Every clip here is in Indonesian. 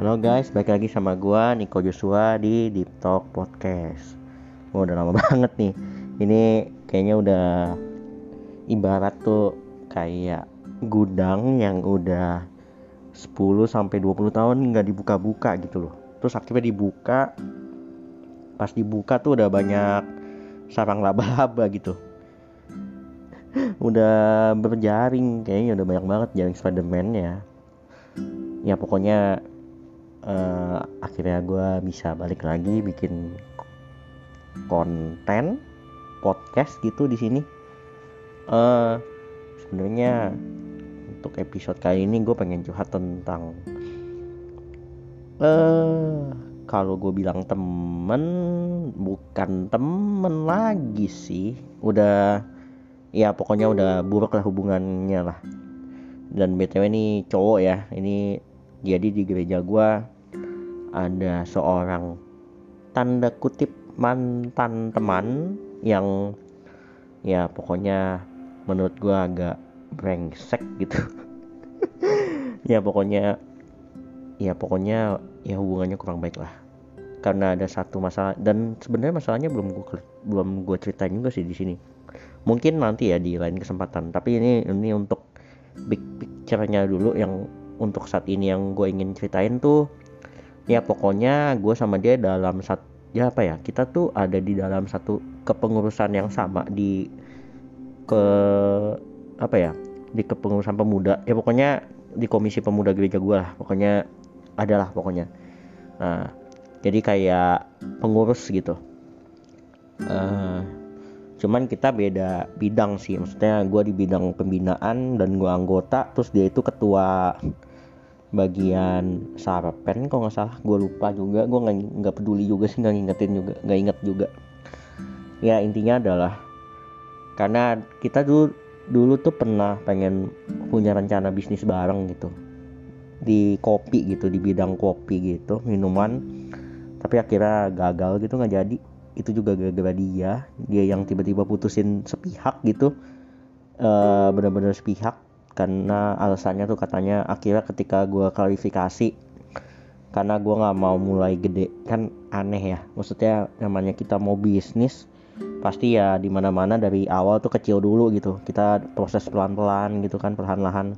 Halo guys, balik lagi sama gua Niko Joshua di Deep Talk Podcast. Wah, udah lama banget nih. Ini kayaknya udah ibarat tuh kayak gudang yang udah 10 sampai 20 tahun nggak dibuka-buka gitu loh. Terus akhirnya dibuka. Pas dibuka tuh udah banyak sarang laba-laba gitu. udah berjaring kayaknya udah banyak banget jaring Spiderman ya. Ya pokoknya uh, akhirnya gue bisa balik lagi bikin konten podcast gitu di sini. Uh, Sebenarnya untuk episode kali ini gue pengen curhat tentang uh, kalau gue bilang temen bukan temen lagi sih, udah ya pokoknya udah buruk lah hubungannya lah. Dan btw ini cowok ya, ini jadi di gereja gue ada seorang tanda kutip mantan teman yang ya pokoknya menurut gue agak brengsek gitu. Ya pokoknya ya pokoknya ya hubungannya kurang baik lah. Karena ada satu masalah dan sebenarnya masalahnya belum gue belum gue ceritain juga sih di sini. Mungkin nanti ya di lain kesempatan. Tapi ini ini untuk big picture-nya dulu yang untuk saat ini yang gue ingin ceritain tuh ya pokoknya gue sama dia dalam satu ya apa ya kita tuh ada di dalam satu kepengurusan yang sama di ke apa ya di kepengurusan pemuda. Ya pokoknya di komisi pemuda gereja gue lah pokoknya adalah pokoknya. Nah jadi kayak pengurus gitu. Uh, cuman kita beda bidang sih maksudnya gue di bidang pembinaan dan gue anggota terus dia itu ketua bagian sarpen kok nggak salah. Gue lupa juga gue nggak peduli juga sih nggak ngingetin juga nggak inget juga. Ya intinya adalah karena kita dulu dulu tuh pernah pengen punya rencana bisnis bareng gitu. Di kopi gitu di bidang kopi gitu minuman. Tapi akhirnya gagal gitu nggak jadi. Itu juga gara-gara dia dia yang tiba-tiba putusin sepihak gitu. Uh, benar-benar sepihak karena alasannya tuh katanya akhirnya ketika gue klarifikasi karena gue nggak mau mulai gede. Kan aneh ya maksudnya namanya kita mau bisnis pasti ya di mana-mana dari awal tuh kecil dulu gitu. Kita proses pelan-pelan gitu kan perlahan-lahan.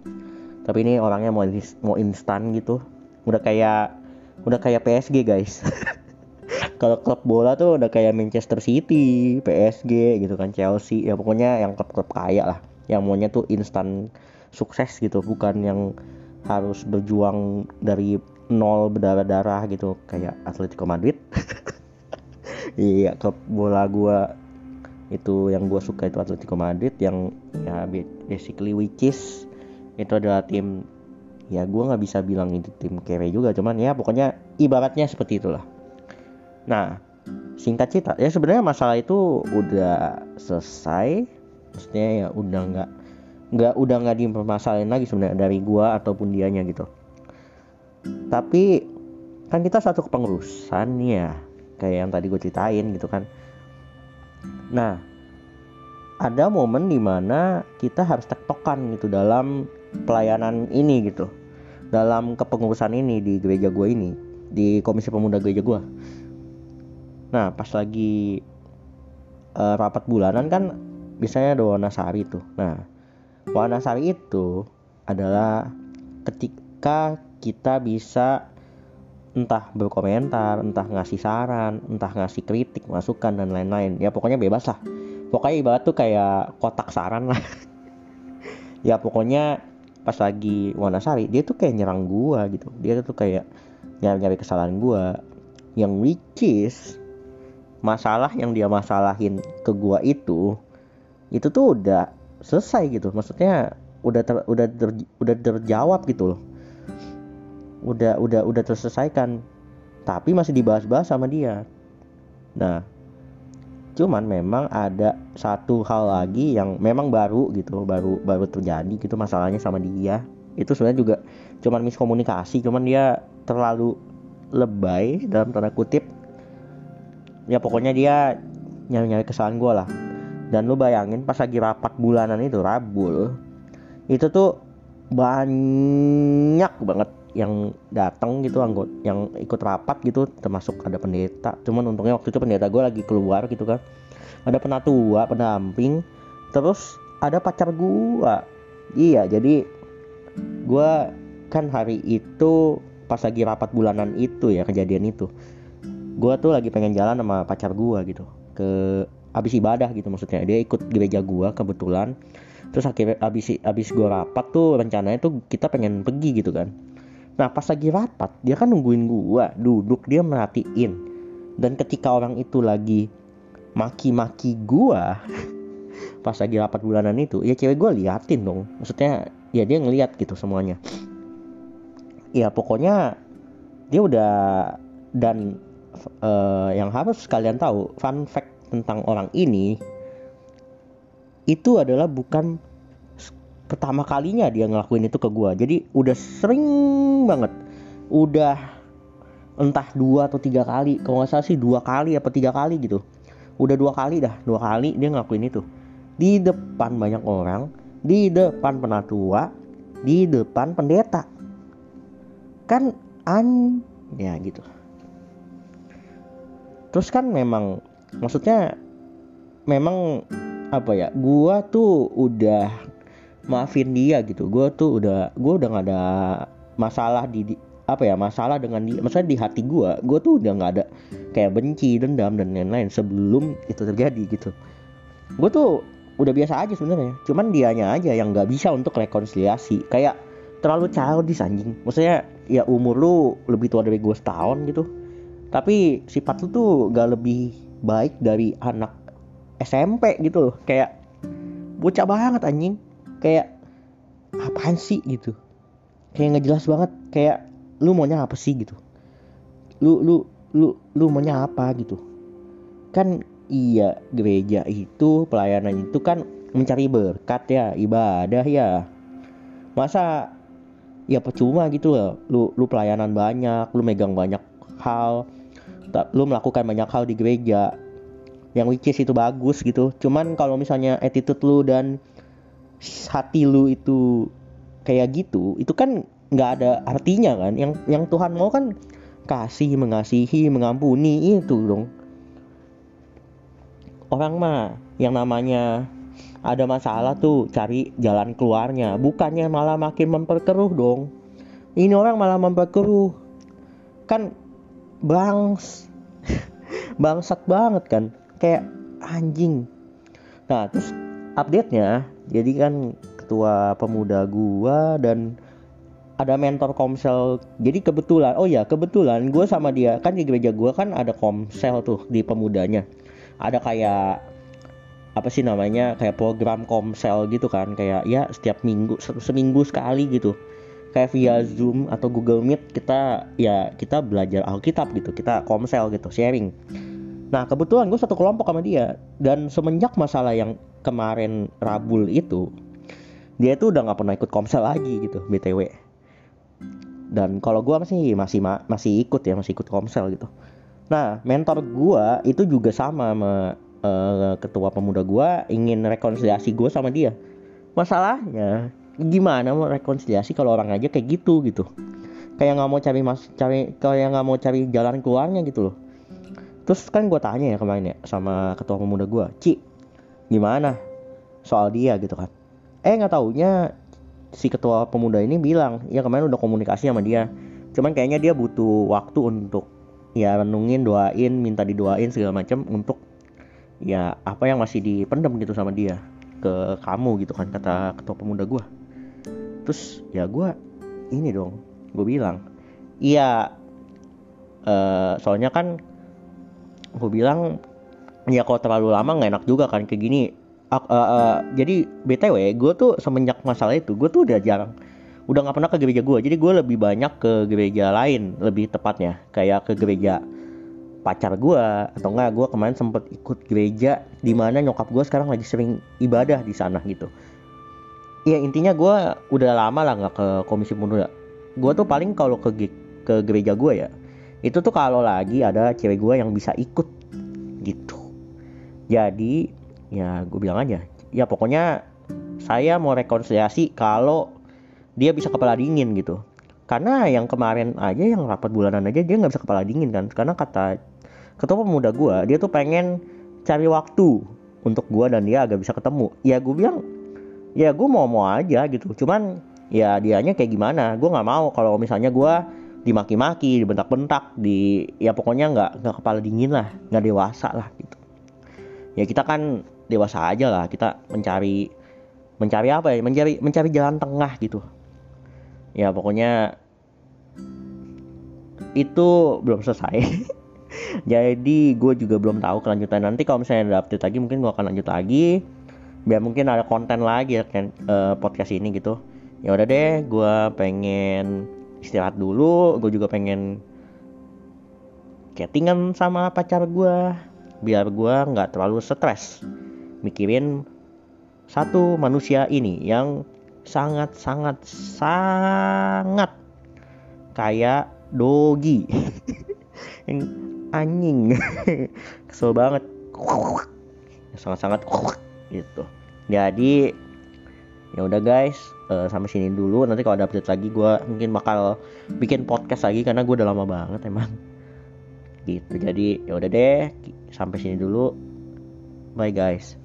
Tapi ini orangnya mau mau instan gitu. Udah kayak udah kayak PSG guys. Kalau klub bola tuh udah kayak Manchester City PSG gitu kan Chelsea. Ya pokoknya yang klub-klub kaya lah. Yang maunya tuh instan sukses gitu bukan yang harus berjuang dari nol berdarah-darah gitu kayak Atletico Madrid. Iya klub bola gua itu yang gua suka itu Atletico Madrid yang ya basically which is itu adalah tim ya gua nggak bisa bilang itu tim kere juga cuman ya pokoknya ibaratnya seperti itulah. Nah singkat cerita ya sebenarnya masalah itu udah selesai maksudnya ya udah nggak nggak udah nggak dipermasalahin lagi sebenarnya dari gua ataupun dianya gitu. Tapi kan kita satu kepengurusan ya kayak yang tadi gue ceritain gitu kan. Nah ada momen di mana kita harus tektokan gitu dalam pelayanan ini gitu. Dalam kepengurusan ini di gereja gue ini di komisi pemuda gereja gue nah pas lagi uh, rapat bulanan kan biasanya ada Wanasari tuh. Nah Wanasari itu adalah ketika kita bisa entah berkomentar, entah ngasih saran, entah ngasih kritik, masukan dan lain-lain. Ya pokoknya bebas lah. Pokoknya ibarat tuh kayak kotak saran lah. ya pokoknya pas lagi Wanasari dia tuh kayak nyerang gua gitu. Dia tuh kayak nyari-nyari kesalahan gua yang which is masalah yang dia masalahin ke gua itu itu tuh udah selesai gitu. Maksudnya udah ter, udah ter, udah terjawab gitu loh. Udah udah udah terselesaikan. Tapi masih dibahas-bahas sama dia. Nah cuman memang ada satu hal lagi yang memang baru gitu baru baru terjadi gitu masalahnya sama dia. Itu sebenarnya juga cuman miskomunikasi cuman dia terlalu lebay dalam tanda kutip. Ya pokoknya dia nyari-nyari kesalahan gue lah dan lu bayangin pas lagi rapat bulanan itu rabul itu tuh banyak banget yang datang gitu anggot yang ikut rapat gitu termasuk ada pendeta. Cuman untungnya waktu itu pendeta gue lagi keluar gitu kan. Ada penatua pendamping terus ada pacar gue iya jadi gue kan hari itu pas lagi rapat bulanan itu ya kejadian itu gue tuh lagi pengen jalan sama pacar gue gitu ke habis ibadah gitu maksudnya. Dia ikut gereja gue kebetulan. Terus akhirnya habis habis gue rapat tuh rencananya tuh kita pengen pergi gitu kan. Nah pas lagi rapat dia kan nungguin gue duduk dia merhatiin. Dan ketika orang itu lagi maki-maki gue pas lagi rapat bulanan itu ya cewek gue liatin dong. Maksudnya ya dia ngeliat gitu semuanya. Ya pokoknya dia udah dan uh, yang harus kalian tahu fun fact tentang orang ini itu adalah bukan pertama kalinya dia ngelakuin itu ke gue jadi udah sering banget. Udah entah dua atau tiga kali kalau nggak salah sih dua kali apa tiga kali gitu. Udah dua kali dah dua kali dia ngelakuin itu. Di depan banyak orang di depan penatua di depan pendeta. Kan an ya gitu. Terus kan memang maksudnya memang apa ya gua tuh udah maafin dia gitu. Gua tuh udah gua udah nggak ada masalah di, apa ya masalah dengan dia. Maksudnya di hati gua gua tuh udah nggak ada kayak benci dendam dan lain-lain sebelum itu terjadi gitu. Gua tuh udah biasa aja sebenarnya. Cuman dianya aja yang nggak bisa untuk rekonsiliasi. Kayak terlalu childish anjing. Maksudnya ya umur lu lebih tua dari gue setahun gitu. Tapi sifat lu tuh gak lebih baik dari anak SMP gitu loh. Kayak bocah banget anjing. Kayak apaan sih gitu. Kayak nggak jelas banget. Kayak lu maunya apa sih gitu. Lu lu lu lu maunya apa gitu. Kan iya gereja itu pelayanan itu kan mencari berkat ya ibadah ya. Masa ya percuma gitu loh. Lu lu pelayanan banyak lu megang banyak hal lu melakukan banyak hal di gereja yang which is itu bagus gitu. Cuman kalau misalnya attitude lu dan hati lu itu kayak gitu itu kan nggak ada artinya kan. Yang yang Tuhan mau kan kasih mengasihi mengampuni itu dong. Orang mah yang namanya ada masalah tuh cari jalan keluarnya bukannya malah makin memperkeruh dong. Ini orang malah memperkeruh. Kan bangs. Bangsat banget kan. Kayak anjing. Nah terus update nya jadi kan ketua pemuda gua dan ada mentor komsel. Jadi kebetulan oh ya kebetulan gue sama dia kan di gereja gue kan ada komsel tuh di pemudanya. Ada kayak apa sih namanya kayak program komsel gitu kan. Kayak ya setiap minggu seminggu sekali gitu kayak via Zoom atau Google Meet kita ya kita belajar Alkitab gitu kita komsel gitu sharing. Nah kebetulan gue satu kelompok sama dia dan semenjak masalah yang kemarin Rabul itu dia itu udah nggak pernah ikut komsel lagi gitu btw dan kalau gue masih masih masih ikut ya masih ikut komsel gitu. Nah mentor gue itu juga sama sama uh, ketua pemuda gue ingin rekonsiliasi gue sama dia. Masalahnya gimana mau rekonsiliasi kalau orang aja kayak gitu gitu. Kayak nggak mau cari mas cari kayak nggak mau cari jalan keluarnya gitu loh. Terus kan gue tanya ya kemarin ya sama ketua pemuda gue Ci gimana soal dia? Gitu kan. Eh nggak taunya si ketua pemuda ini bilang ya kemarin udah komunikasi sama dia cuman kayaknya dia butuh waktu untuk ya renungin doain minta didoain segala macam untuk ya apa yang masih dipendam gitu sama dia ke kamu gitu kan kata ketua pemuda gue terus ya gue ini dong gue bilang iya uh, soalnya kan gue bilang ya kalau terlalu lama nggak enak juga kan kayak gini. Uh, uh, uh, jadi btw gue tuh semenjak masalah itu gue tuh udah jarang udah nggak pernah ke gereja gue jadi gue lebih banyak ke gereja lain lebih tepatnya. Kayak ke gereja pacar gue atau enggak gue kemarin sempet ikut gereja di mana nyokap gue sekarang lagi sering ibadah di sana gitu ya intinya gue udah lama lah nggak ke komisi pemuda gue tuh paling kalau ke ke gereja gue ya itu tuh kalau lagi ada cewek gue yang bisa ikut gitu. Jadi ya gue bilang aja ya pokoknya saya mau rekonsiliasi kalau dia bisa kepala dingin gitu. Karena yang kemarin aja yang rapat bulanan aja dia nggak bisa kepala dingin kan. Karena kata ketua pemuda gue dia tuh pengen cari waktu untuk gue dan dia agak bisa ketemu. Ya gue bilang ya gue mau mau aja gitu. Cuman ya dianya kayak gimana? Gue nggak mau kalau misalnya gue dimaki-maki dibentak-bentak di ya pokoknya nggak nggak kepala dingin lah nggak dewasa lah gitu. Ya kita kan dewasa aja lah kita mencari mencari apa ya? Mencari mencari jalan tengah gitu. Ya pokoknya itu belum selesai. Jadi gue juga belum tahu kelanjutan nanti kalau misalnya ada update lagi mungkin gue akan lanjut lagi biar mungkin ada konten lagi ya kan uh, podcast ini gitu. Ya udah deh gue pengen istirahat dulu. Gue juga pengen chattingan sama pacar gue biar gue nggak terlalu stres mikirin satu manusia ini yang sangat sangat sangat kayak dogi. Anjing. Kesel banget. Sangat sangat gitu. Jadi ya udah guys uh, sampai sini dulu. Nanti kalau ada update lagi gue mungkin bakal bikin podcast lagi karena gue udah lama banget emang. Gitu. Jadi ya udah deh sampai sini dulu. Bye guys